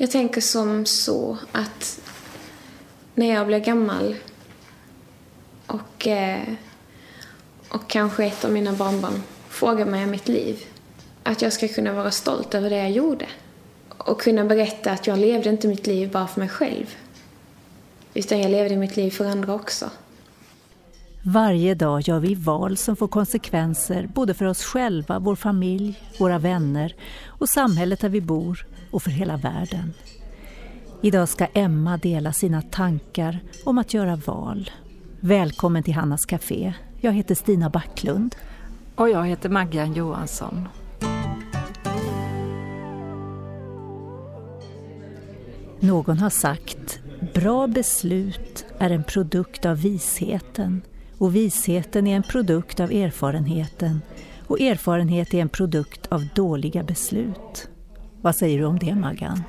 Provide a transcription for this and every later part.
Jag tänker som så att när jag blir gammal och, eh, och kanske ett av mina barnbarn frågar mig om mitt liv, att jag ska kunna vara stolt över det jag gjorde. Och kunna berätta att jag levde inte mitt liv bara för mig själv. Utan jag levde mitt liv för andra också. Varje dag gör vi val som får konsekvenser både för oss själva, vår familj, våra vänner och samhället där vi bor och för hela världen. Idag ska Emma dela sina tankar om att göra val. Välkommen till Hannas Café. Jag heter Stina Backlund. Och jag heter Maggan Johansson. Någon har sagt, bra beslut är en produkt av visheten och visheten är en produkt av erfarenheten och erfarenhet är en produkt av dåliga beslut. Vad säger du om det Maggan?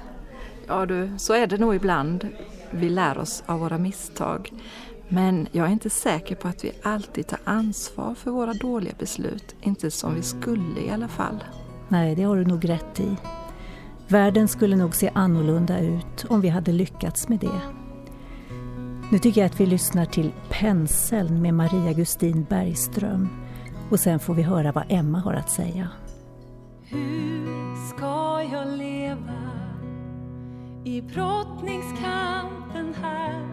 Ja du, så är det nog ibland. Vi lär oss av våra misstag. Men jag är inte säker på att vi alltid tar ansvar för våra dåliga beslut. Inte som vi skulle i alla fall. Nej, det har du nog rätt i. Världen skulle nog se annorlunda ut om vi hade lyckats med det. Nu tycker jag att vi lyssnar till Penseln med Maria Gustin Bergström och sen får vi höra vad Emma har att säga. Hur ska jag leva i brottningskampen här.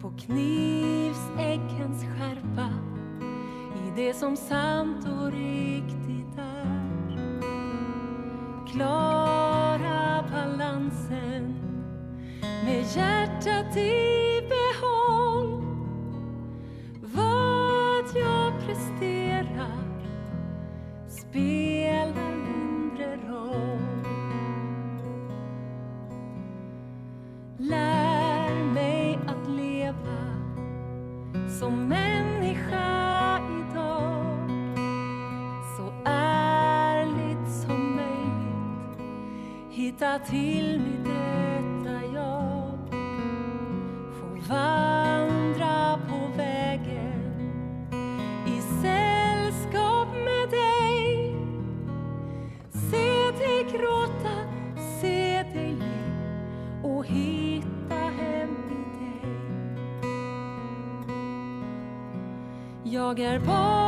På knivsäggens skärpa i det som sant och riktigt är. Klara balansen med hjärtat i behåll. Vad jag presterar spelar hitta till mitt rätta jag. Få vandra på vägen i sällskap med dig. Se dig gråta, se dig le och hitta hem i dig. Jag är barn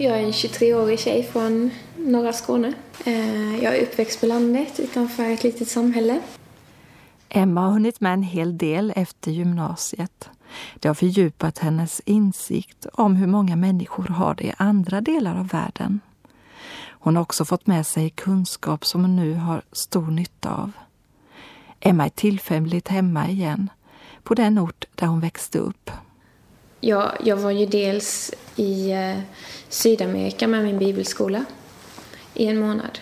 Jag är en 23-årig tjej från norra Skåne. Eh, jag är uppväxt på landet utanför ett litet samhälle. Emma har hunnit med en hel del efter gymnasiet. Det har fördjupat hennes insikt om hur många människor har det i andra delar av världen. Hon har också fått med sig kunskap som hon nu har stor nytta av. Emma är tillfälligt hemma igen, på den ort där hon växte upp. Jag, jag var ju dels i eh, Sydamerika med min bibelskola i en månad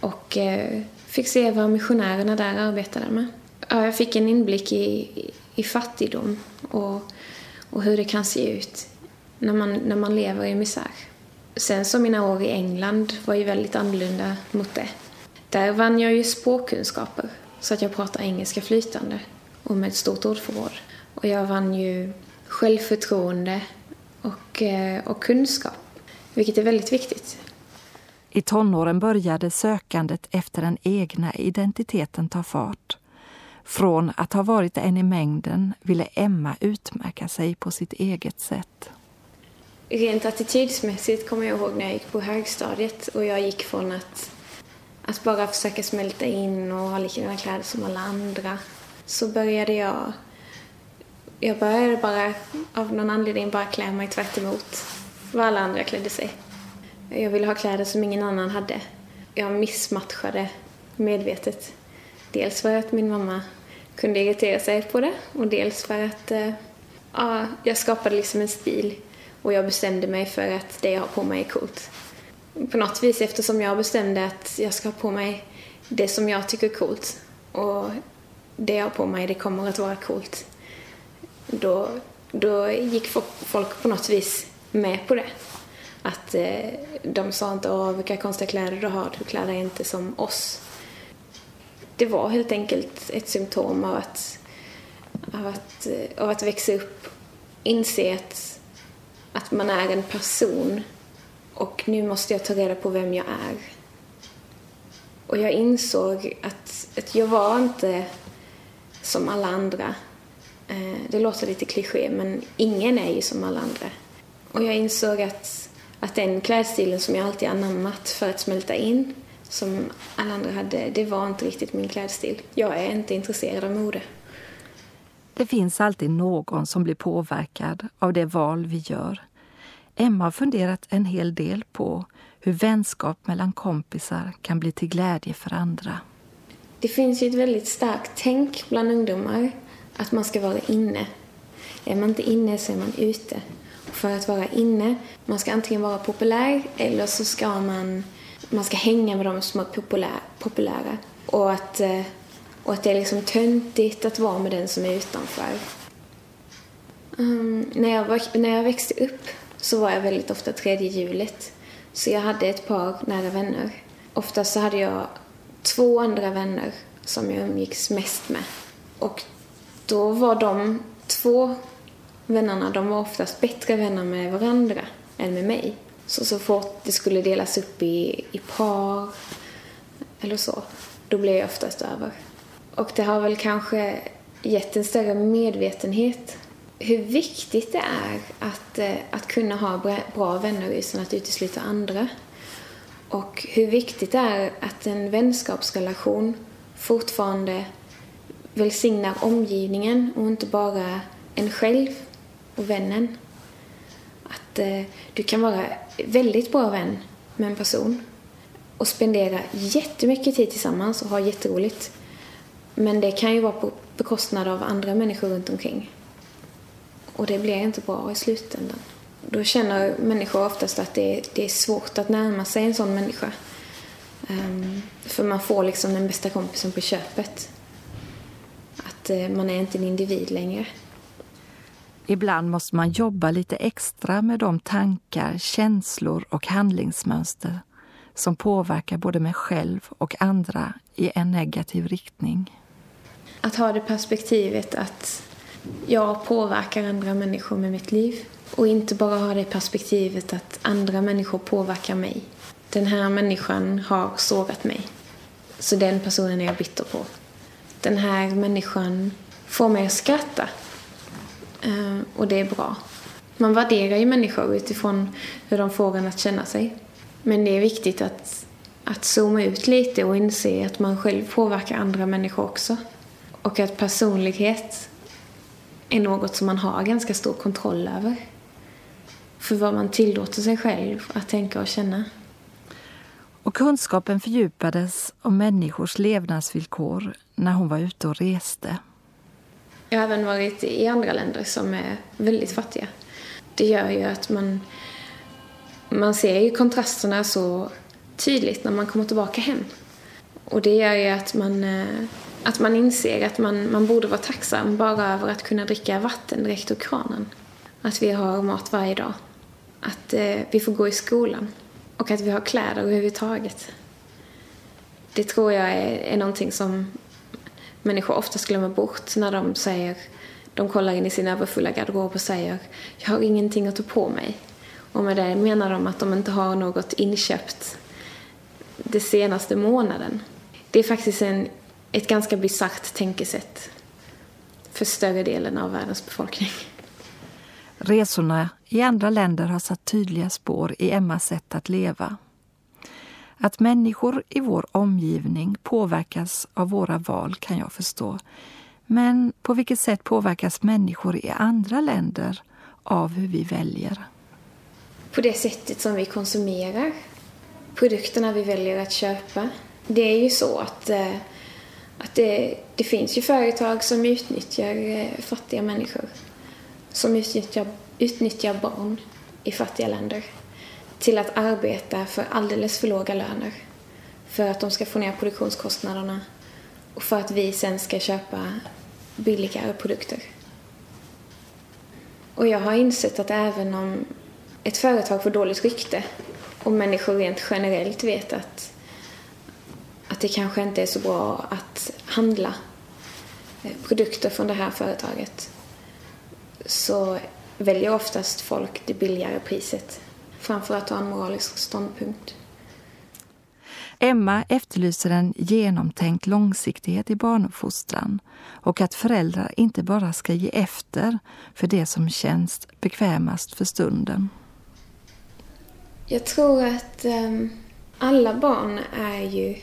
och eh, fick se vad missionärerna där arbetade med. Ja, jag fick en inblick i, i, i fattigdom och, och hur det kan se ut när man, när man lever i misär. Sen så mina år i England var ju väldigt annorlunda mot det. Där vann jag ju språkkunskaper så att jag pratar engelska flytande och med ett stort ordförråd. Och jag vann ju självförtroende och, eh, och kunskap, vilket är väldigt viktigt. I tonåren började sökandet efter den egna identiteten ta fart. Från att ha varit en i mängden ville Emma utmärka sig på sitt eget sätt. Rent attitydsmässigt kommer jag ihåg när jag gick på högstadiet och jag gick från att, att bara försöka smälta in och ha likadana kläder som alla andra så började jag jag började bara av någon anledning bara klä mig tvärt emot vad alla andra klädde sig. Jag ville ha kläder som ingen annan hade. Jag missmatchade medvetet. Dels för att min mamma kunde irritera sig på det och dels för att eh, ja, jag skapade liksom en stil och jag bestämde mig för att det jag har på mig är coolt. på något vis eftersom jag bestämde att jag ska ha på mig det som jag tycker är coolt och det jag har på mig det kommer att vara coolt. Då, då gick folk på något vis med på det. Att eh, de sa inte åh vilka konstiga kläder du har, du klär dig inte som oss. Det var helt enkelt ett symptom av att, av att, eh, av att växa upp, inse att, att man är en person och nu måste jag ta reda på vem jag är. Och jag insåg att, att jag var inte som alla andra. Eh, det låter lite kliché, men ingen är ju som alla andra. Och jag insåg att, att den klädstilen som jag alltid anammat för att smälta in, som alla andra hade, det var inte riktigt min klädstil. Jag är inte intresserad av mode. Det finns alltid någon som blir påverkad av det val vi gör. Emma har funderat en hel del på hur vänskap mellan kompisar kan bli till glädje för andra. Det finns ju ett väldigt starkt tänk bland ungdomar att man ska vara inne. Är man inte inne så är man ute. Och för att vara inne, man ska antingen vara populär eller så ska man, man ska hänga med de som är populär, populära. Och att, eh, och att det är liksom töntigt att vara med den som är utanför. Um, när, jag var, när jag växte upp så var jag väldigt ofta tredje hjulet. Så jag hade ett par nära vänner. Oftast så hade jag två andra vänner som jag umgicks mest med. Och då var de två vännerna, de var oftast bättre vänner med varandra än med mig. Så så fort det skulle delas upp i, i par eller så, då blev jag oftast över. Och det har väl kanske gett en större medvetenhet hur viktigt det är att, eh, att kunna ha bra vänner utan att utesluta andra. Och hur viktigt det är att en vänskapsrelation fortfarande välsignar omgivningen och inte bara en själv och vännen. Att eh, du kan vara väldigt bra vän med en person och spendera jättemycket tid tillsammans och ha jätteroligt. Men det kan ju vara på bekostnad av andra människor runt omkring. Och det blir inte bra i slutändan. Då känner människor oftast att det är, det är svårt att närma sig en sån människa. Um, för man får liksom den bästa kompisen på köpet. Att uh, man är inte en individ längre. Ibland måste man jobba lite extra med de tankar, känslor och handlingsmönster som påverkar både mig själv och andra i en negativ riktning. Att ha det perspektivet att jag påverkar andra människor med mitt liv. Och inte bara ha det perspektivet att andra människor påverkar mig. Den här människan har sågat mig. Så den personen är jag bitter på. Den här människan får mig att skratta. Eh, och det är bra. Man värderar ju människor utifrån hur de får en att känna sig. Men det är viktigt att, att zooma ut lite och inse att man själv påverkar andra människor också. Och att personlighet är något som man har ganska stor kontroll över. För vad man tillåter sig själv att tänka och känna. Och kunskapen fördjupades om människors levnadsvillkor när hon var ute och reste. Jag har även varit i andra länder som är väldigt fattiga. Det gör ju att man, man ser ju kontrasterna så tydligt när man kommer tillbaka hem. Och det gör ju att man eh, att man inser att man, man borde vara tacksam bara över att kunna dricka vatten direkt ur kranen. Att vi har mat varje dag. Att eh, vi får gå i skolan. Och att vi har kläder överhuvudtaget. Det tror jag är, är någonting som människor oftast glömmer bort när de säger de kollar in i sin överfulla garderob och säger jag har ingenting att ta på mig. Och med det menar de att de inte har något inköpt den senaste månaden. Det är faktiskt en ett ganska bisarrt tänkesätt för större delen av världens befolkning. Resorna i andra länder har satt tydliga spår i Emmas sätt att leva. Att människor i vår omgivning påverkas av våra val kan jag förstå. Men på vilket sätt påverkas människor i andra länder av hur vi väljer? På det sättet som vi konsumerar produkterna vi väljer att köpa. Det är ju så att eh, att det, det finns ju företag som utnyttjar eh, fattiga människor. Som utnyttjar, utnyttjar barn i fattiga länder. till att arbeta för alldeles för låga löner. För att de ska få ner produktionskostnaderna och för att vi sen ska köpa billigare produkter. Och jag har insett att även om ett företag får dåligt rykte och människor rent generellt vet att, att det kanske inte är så bra att handla eh, produkter från det här företaget så väljer oftast folk det billigare priset framför att ta en moralisk ståndpunkt. Emma efterlyser en genomtänkt långsiktighet i barnuppfostran och att föräldrar inte bara ska ge efter för det som känns bekvämast för stunden. Jag tror att um, alla barn är ju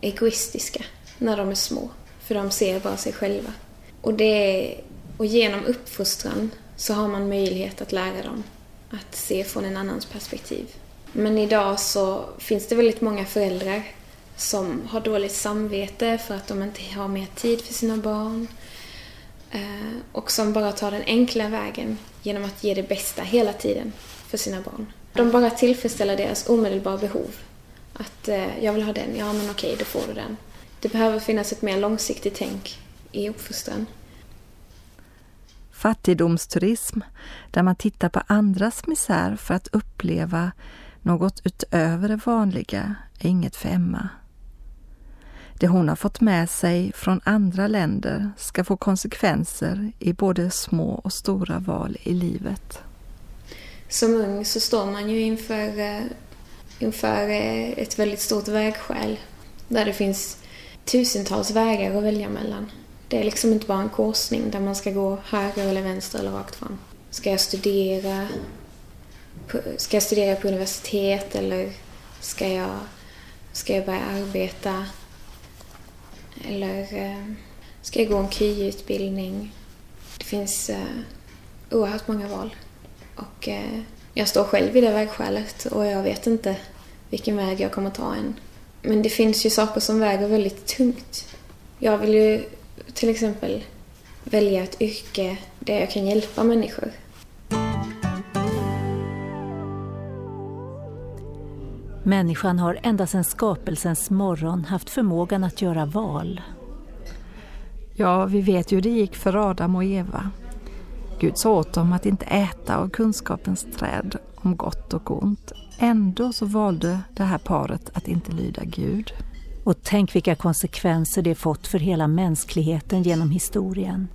egoistiska när de är små. För de ser bara sig själva. Och, det, och genom uppfostran så har man möjlighet att lära dem att se från en annans perspektiv. Men idag så finns det väldigt många föräldrar som har dåligt samvete för att de inte har mer tid för sina barn. Eh, och som bara tar den enkla vägen genom att ge det bästa hela tiden för sina barn. De bara tillfredsställer deras omedelbara behov. Att eh, jag vill ha den, ja men okej, då får du den. Det behöver finnas ett mer långsiktigt tänk i uppfostran. Fattigdomsturism, där man tittar på andras misär för att uppleva något utöver det vanliga, är inget för Emma. Det hon har fått med sig från andra länder ska få konsekvenser i både små och stora val i livet. Som ung så står man ju inför, eh, inför eh, ett väldigt stort vägskäl där det finns tusentals vägar att välja mellan. Det är liksom inte bara en korsning där man ska gå höger eller vänster eller rakt fram. Ska jag studera? Ska jag studera på universitet eller ska jag, ska jag börja arbeta? Eller eh, ska jag gå en KY-utbildning? Det finns eh, oerhört många val. Och eh, jag står själv i det vägskälet och jag vet inte vilken väg jag kommer ta än. Men det finns ju saker som väger väldigt tungt. Jag vill ju till exempel välja ett yrke där jag kan hjälpa människor. Människan har ända sedan skapelsens morgon haft förmågan att göra val. Ja, vi vet ju hur det gick för Adam och Eva. Gud sa åt dem att inte äta av kunskapens träd om gott och ont. Ändå så valde det här paret att inte lyda Gud. Och tänk vilka konsekvenser det fått för hela mänskligheten genom historien.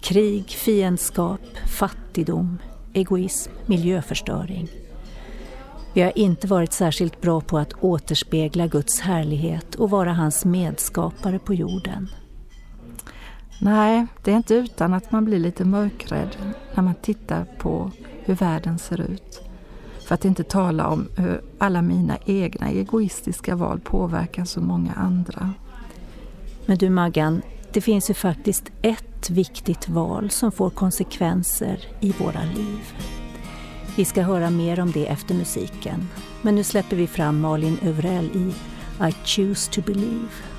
Krig, fiendskap, fattigdom, egoism, miljöförstöring. Vi har inte varit särskilt bra på att återspegla Guds härlighet och vara hans medskapare på jorden. Nej, det är inte utan att man blir lite mörkrädd när man tittar på hur världen ser ut. För att inte tala om hur alla mina egna egoistiska val påverkar så många andra. Men du Maggan, det finns ju faktiskt ett viktigt val som får konsekvenser i våra liv. Vi ska höra mer om det efter musiken. Men nu släpper vi fram Malin Övrell i I choose to believe.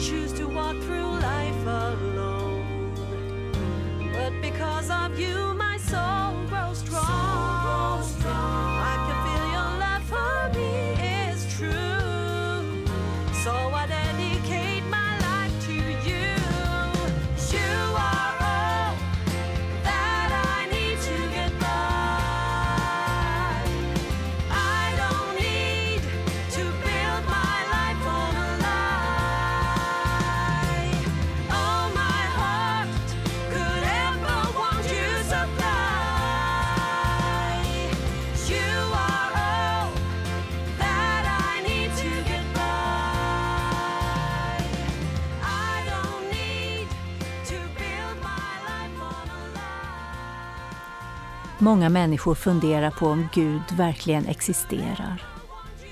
choose to walk through life alone. But because of you, Många människor funderar på om Gud verkligen existerar.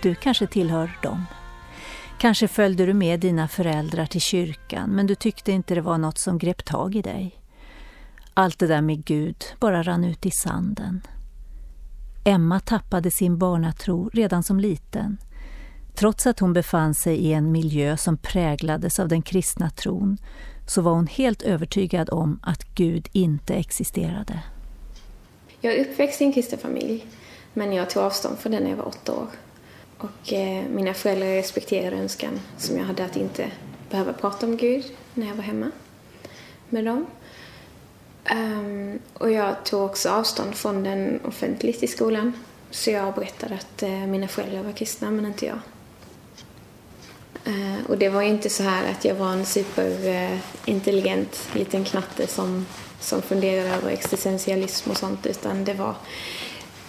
Du kanske tillhör dem. Kanske följde du med dina föräldrar till kyrkan men du tyckte inte det var något som grep tag i dig. Allt det där med Gud bara rann ut i sanden. Emma tappade sin barnatro redan som liten. Trots att hon befann sig i en miljö som präglades av den kristna tron så var hon helt övertygad om att Gud inte existerade. Jag är uppväxt i en kristen familj, men jag tog avstånd från den när jag var åtta år. Och eh, mina föräldrar respekterade önskan som jag hade att inte behöva prata om Gud när jag var hemma med dem. Um, och jag tog också avstånd från den offentligt i skolan. Så jag berättade att eh, mina föräldrar var kristna, men inte jag. Uh, och det var ju inte så här att jag var en superintelligent eh, liten knatte som, som funderade över existentialism och sånt, utan det var,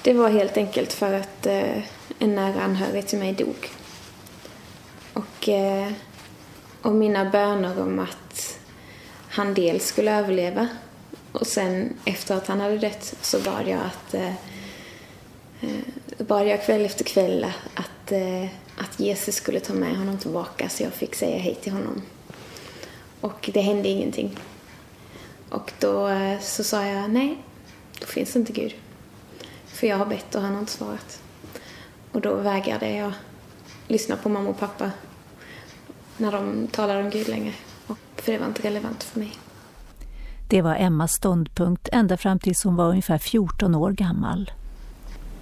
det var helt enkelt för att eh, en nära anhörig till mig dog. Och, eh, och mina böner om att han dels skulle överleva och sen efter att han hade dött så bad jag att eh, eh, bad jag kväll efter kväll att, eh, att Jesus skulle ta med honom tillbaka så jag fick säga hej till honom. Och det hände ingenting. Och då eh, så sa jag nej, då finns inte Gud. För jag har bett och han har inte svarat. Och då vägrade jag lyssna på mamma och pappa när de talade om Gud längre. Och- För det var inte relevant för mig. Det var Emmas ståndpunkt ända fram tills hon var ungefär 14 år gammal.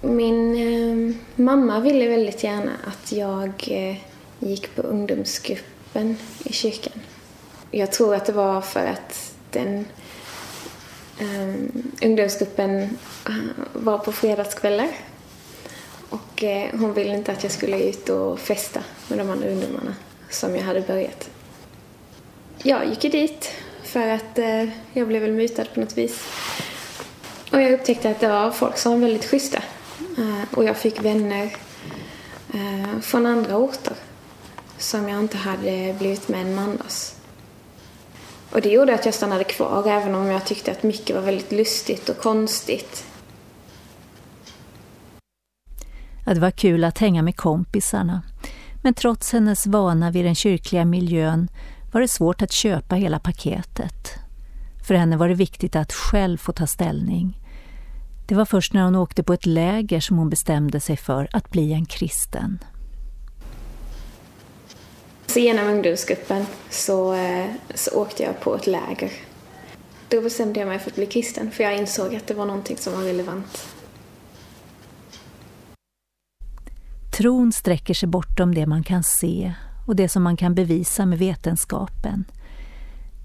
Min eh, mamma ville väldigt gärna att jag eh, gick på ungdomsgruppen i kyrkan. Jag tror att det var för att den um, ungdomsgruppen eh, var på fredagskvällar. Och uh, hon ville inte att jag skulle ut och festa med de andra ungdomarna som jag hade börjat. Jag gick ju dit för att uh, jag blev väl mutad på något vis. Och jag upptäckte att det var folk som var väldigt schyssta. Uh, och jag fick vänner från andra orter som jag inte hade blivit med en annars. Och det gjorde att jag stannade kvar även om jag tyckte att mycket var väldigt lustigt och konstigt. Ja, det var kul att hänga med kompisarna. Men trots hennes vana vid den kyrkliga miljön var det svårt att köpa hela paketet. För henne var det viktigt att själv få ta ställning. Det var först när hon åkte på ett läger som hon bestämde sig för att bli en kristen. Så genom ungdomsgruppen så, eh, så åkte jag på ett läger. Då bestämde jag mig för att bli kristen för jag insåg att det var någonting som var relevant. Tron sträcker sig bortom det man kan se och det som man kan bevisa med vetenskapen.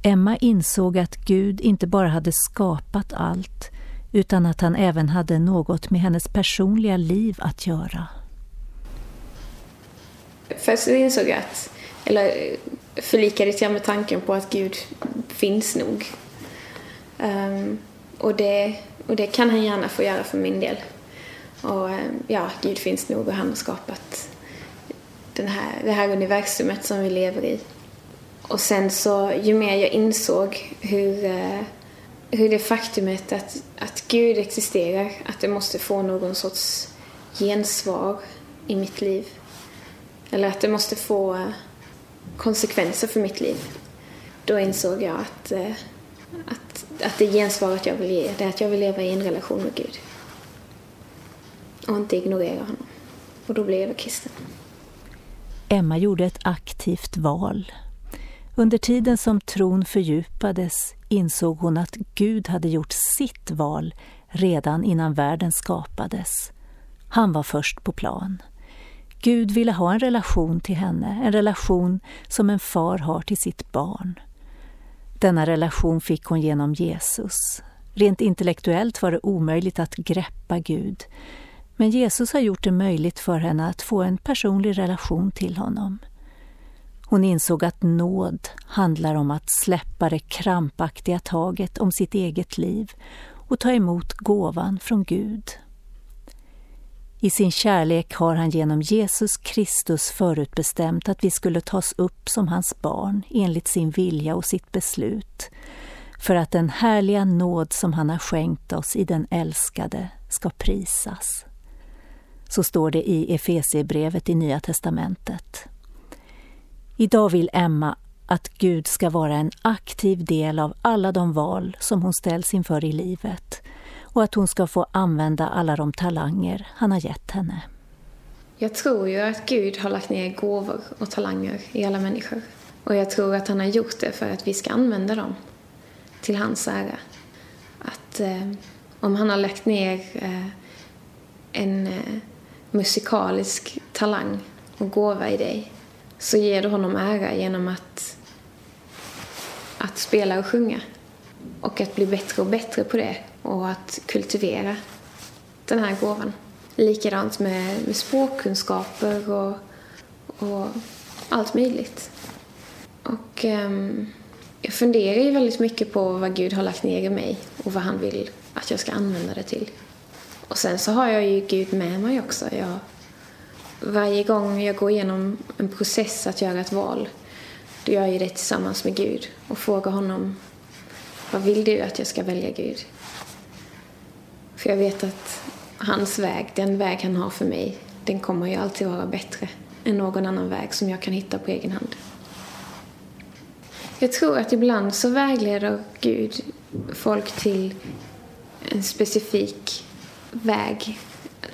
Emma insåg att Gud inte bara hade skapat allt utan att han även hade något med hennes personliga liv att göra. Först så insåg jag att, eller förlikades jag med tanken på att Gud finns nog. Um, och, det, och det kan han gärna få göra för min del. Och ehm, ja, Gud finns nog och han har skapat den här, det här universumet som vi lever i. Och sen så, ju mer jag insåg hur, eh, hur det faktumet att, att Gud existerar, att det måste få någon sorts gensvar i mitt liv. Eller att det måste få eh, konsekvenser för mitt liv. Då insåg jag att, eh, att, att det gensvaret jag vill ge, det är att jag vill leva i en relation med Gud. Och inte ignorera honom. Och då blev jag kristen. Emma gjorde ett aktivt val. Under tiden som tron fördjupades insåg hon att Gud hade gjort sitt val redan innan världen skapades. Han var först på plan. Gud ville ha en relation till henne, en relation som en far har till sitt barn. Denna relation fick hon genom Jesus. Rent intellektuellt var det omöjligt att greppa Gud, men Jesus har gjort det möjligt för henne att få en personlig relation till honom. Hon insåg att nåd handlar om att släppa det krampaktiga taget om sitt eget liv och ta emot gåvan från Gud. I sin kärlek har han genom Jesus Kristus förutbestämt att vi skulle tas upp som hans barn enligt sin vilja och sitt beslut för att den härliga nåd som han har skänkt oss i den älskade ska prisas. Så står det i Efesierbrevet i Nya testamentet. Idag vill Emma att Gud ska vara en aktiv del av alla de val som hon ställs inför i livet och att hon ska få använda alla de talanger han har gett henne. Jag tror ju att Gud har lagt ner gåvor och talanger i alla människor. Och jag tror att han har gjort det för att vi ska använda dem till hans ära. Att eh, om han har lagt ner eh, en eh, musikalisk talang och gåva i dig så ger du honom ära genom att, att spela och sjunga. Och att bli bättre och bättre på det och att kultivera den här gåvan. Likadant med, med språkkunskaper och, och allt möjligt. Och um, jag funderar ju väldigt mycket på vad Gud har lagt ner i mig och vad han vill att jag ska använda det till. Och sen så har jag ju Gud med mig också. Jag, varje gång jag går igenom en process att göra ett val, då gör jag det tillsammans med Gud och frågar honom vad vill du att jag ska välja Gud? För jag vet att hans väg, den väg han har för mig, den kommer ju alltid vara bättre än någon annan väg som jag kan hitta på egen hand. Jag tror att ibland så vägleder Gud folk till en specifik väg,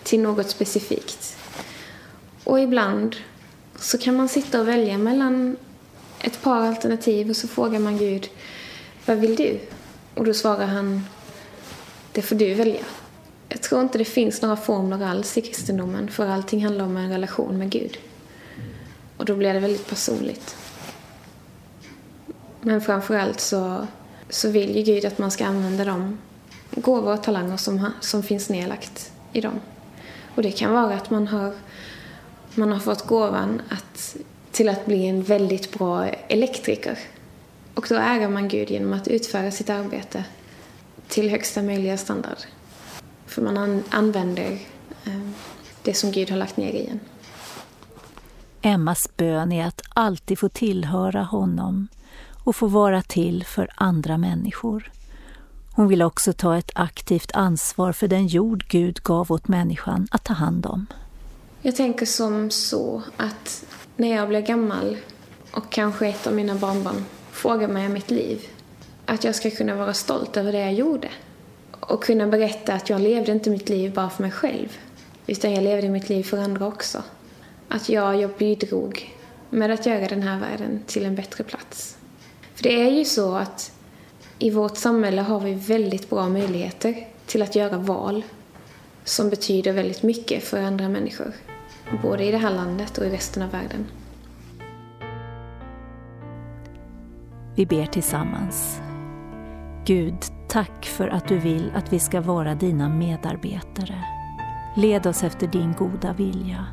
till något specifikt. Och ibland så kan man sitta och välja mellan ett par alternativ och så frågar man Gud, vad vill du? Och då svarar han, det får du välja. Jag tror inte det finns några formler alls i kristendomen för allting handlar om en relation med Gud. Och då blir det väldigt personligt. Men framförallt så, så vill ju Gud att man ska använda de gåvor och talanger som, som finns nedlagt i dem. Och det kan vara att man har, man har fått gåvan att, till att bli en väldigt bra elektriker. Och då ärar man Gud genom att utföra sitt arbete till högsta möjliga standard. För man an, använder eh, det som Gud har lagt ner i en. Emmas bön är att alltid få tillhöra honom och få vara till för andra människor. Hon vill också ta ett aktivt ansvar för den jord Gud gav åt människan att ta hand om. Jag tänker som så att när jag blir gammal och kanske ett av mina barnbarn frågar mig om mitt liv, att jag ska kunna vara stolt över det jag gjorde. Och kunna berätta att jag levde inte mitt liv bara för mig själv, utan jag levde mitt liv för andra också. Att jag, jag bidrog med att göra den här världen till en bättre plats. För det är ju så att i vårt samhälle har vi väldigt bra möjligheter till att göra val som betyder väldigt mycket för andra människor. Både i det här landet och i resten av världen. Vi ber tillsammans. Gud, tack för att du vill att vi ska vara dina medarbetare. Led oss efter din goda vilja.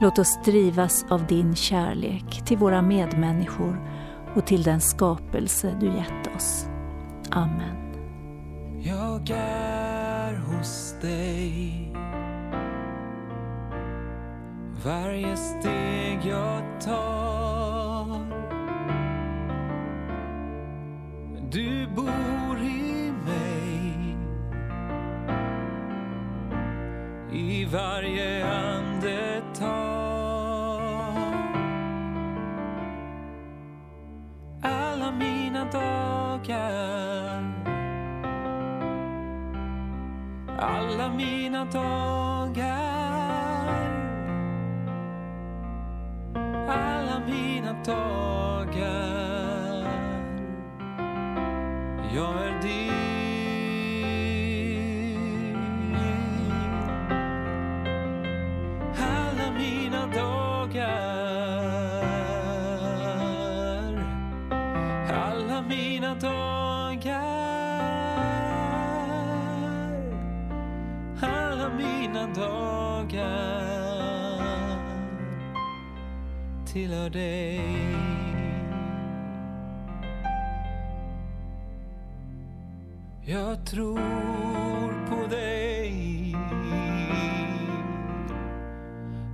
Låt oss drivas av din kärlek till våra medmänniskor och till den skapelse du gett oss. Amen. Jag är hos dig Varje steg jag tar du bor i mig. I varje andetag. Alla mina dagar. Alla mina dagar. Alla mina dagar. Jag är din. Alla mina dagar, alla mina dagar, alla mina dagar tillhör dig. Jag tror på dig.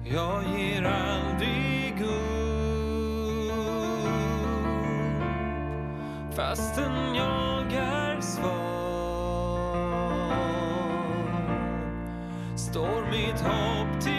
Jag ger aldrig upp. Fastän jag är svag står mitt hopp till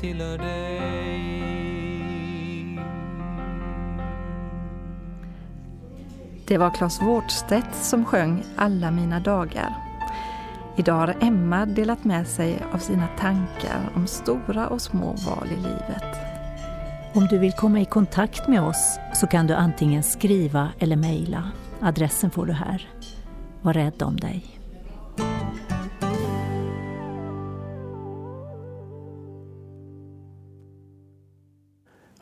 tillhör dig Det var Claes Wårdstedt som sjöng Alla mina dagar. Idag har Emma delat med sig av sina tankar om stora och små val i livet. Om du vill komma i kontakt med oss så kan du antingen skriva eller mejla. Adressen får du här. Var rädd om dig.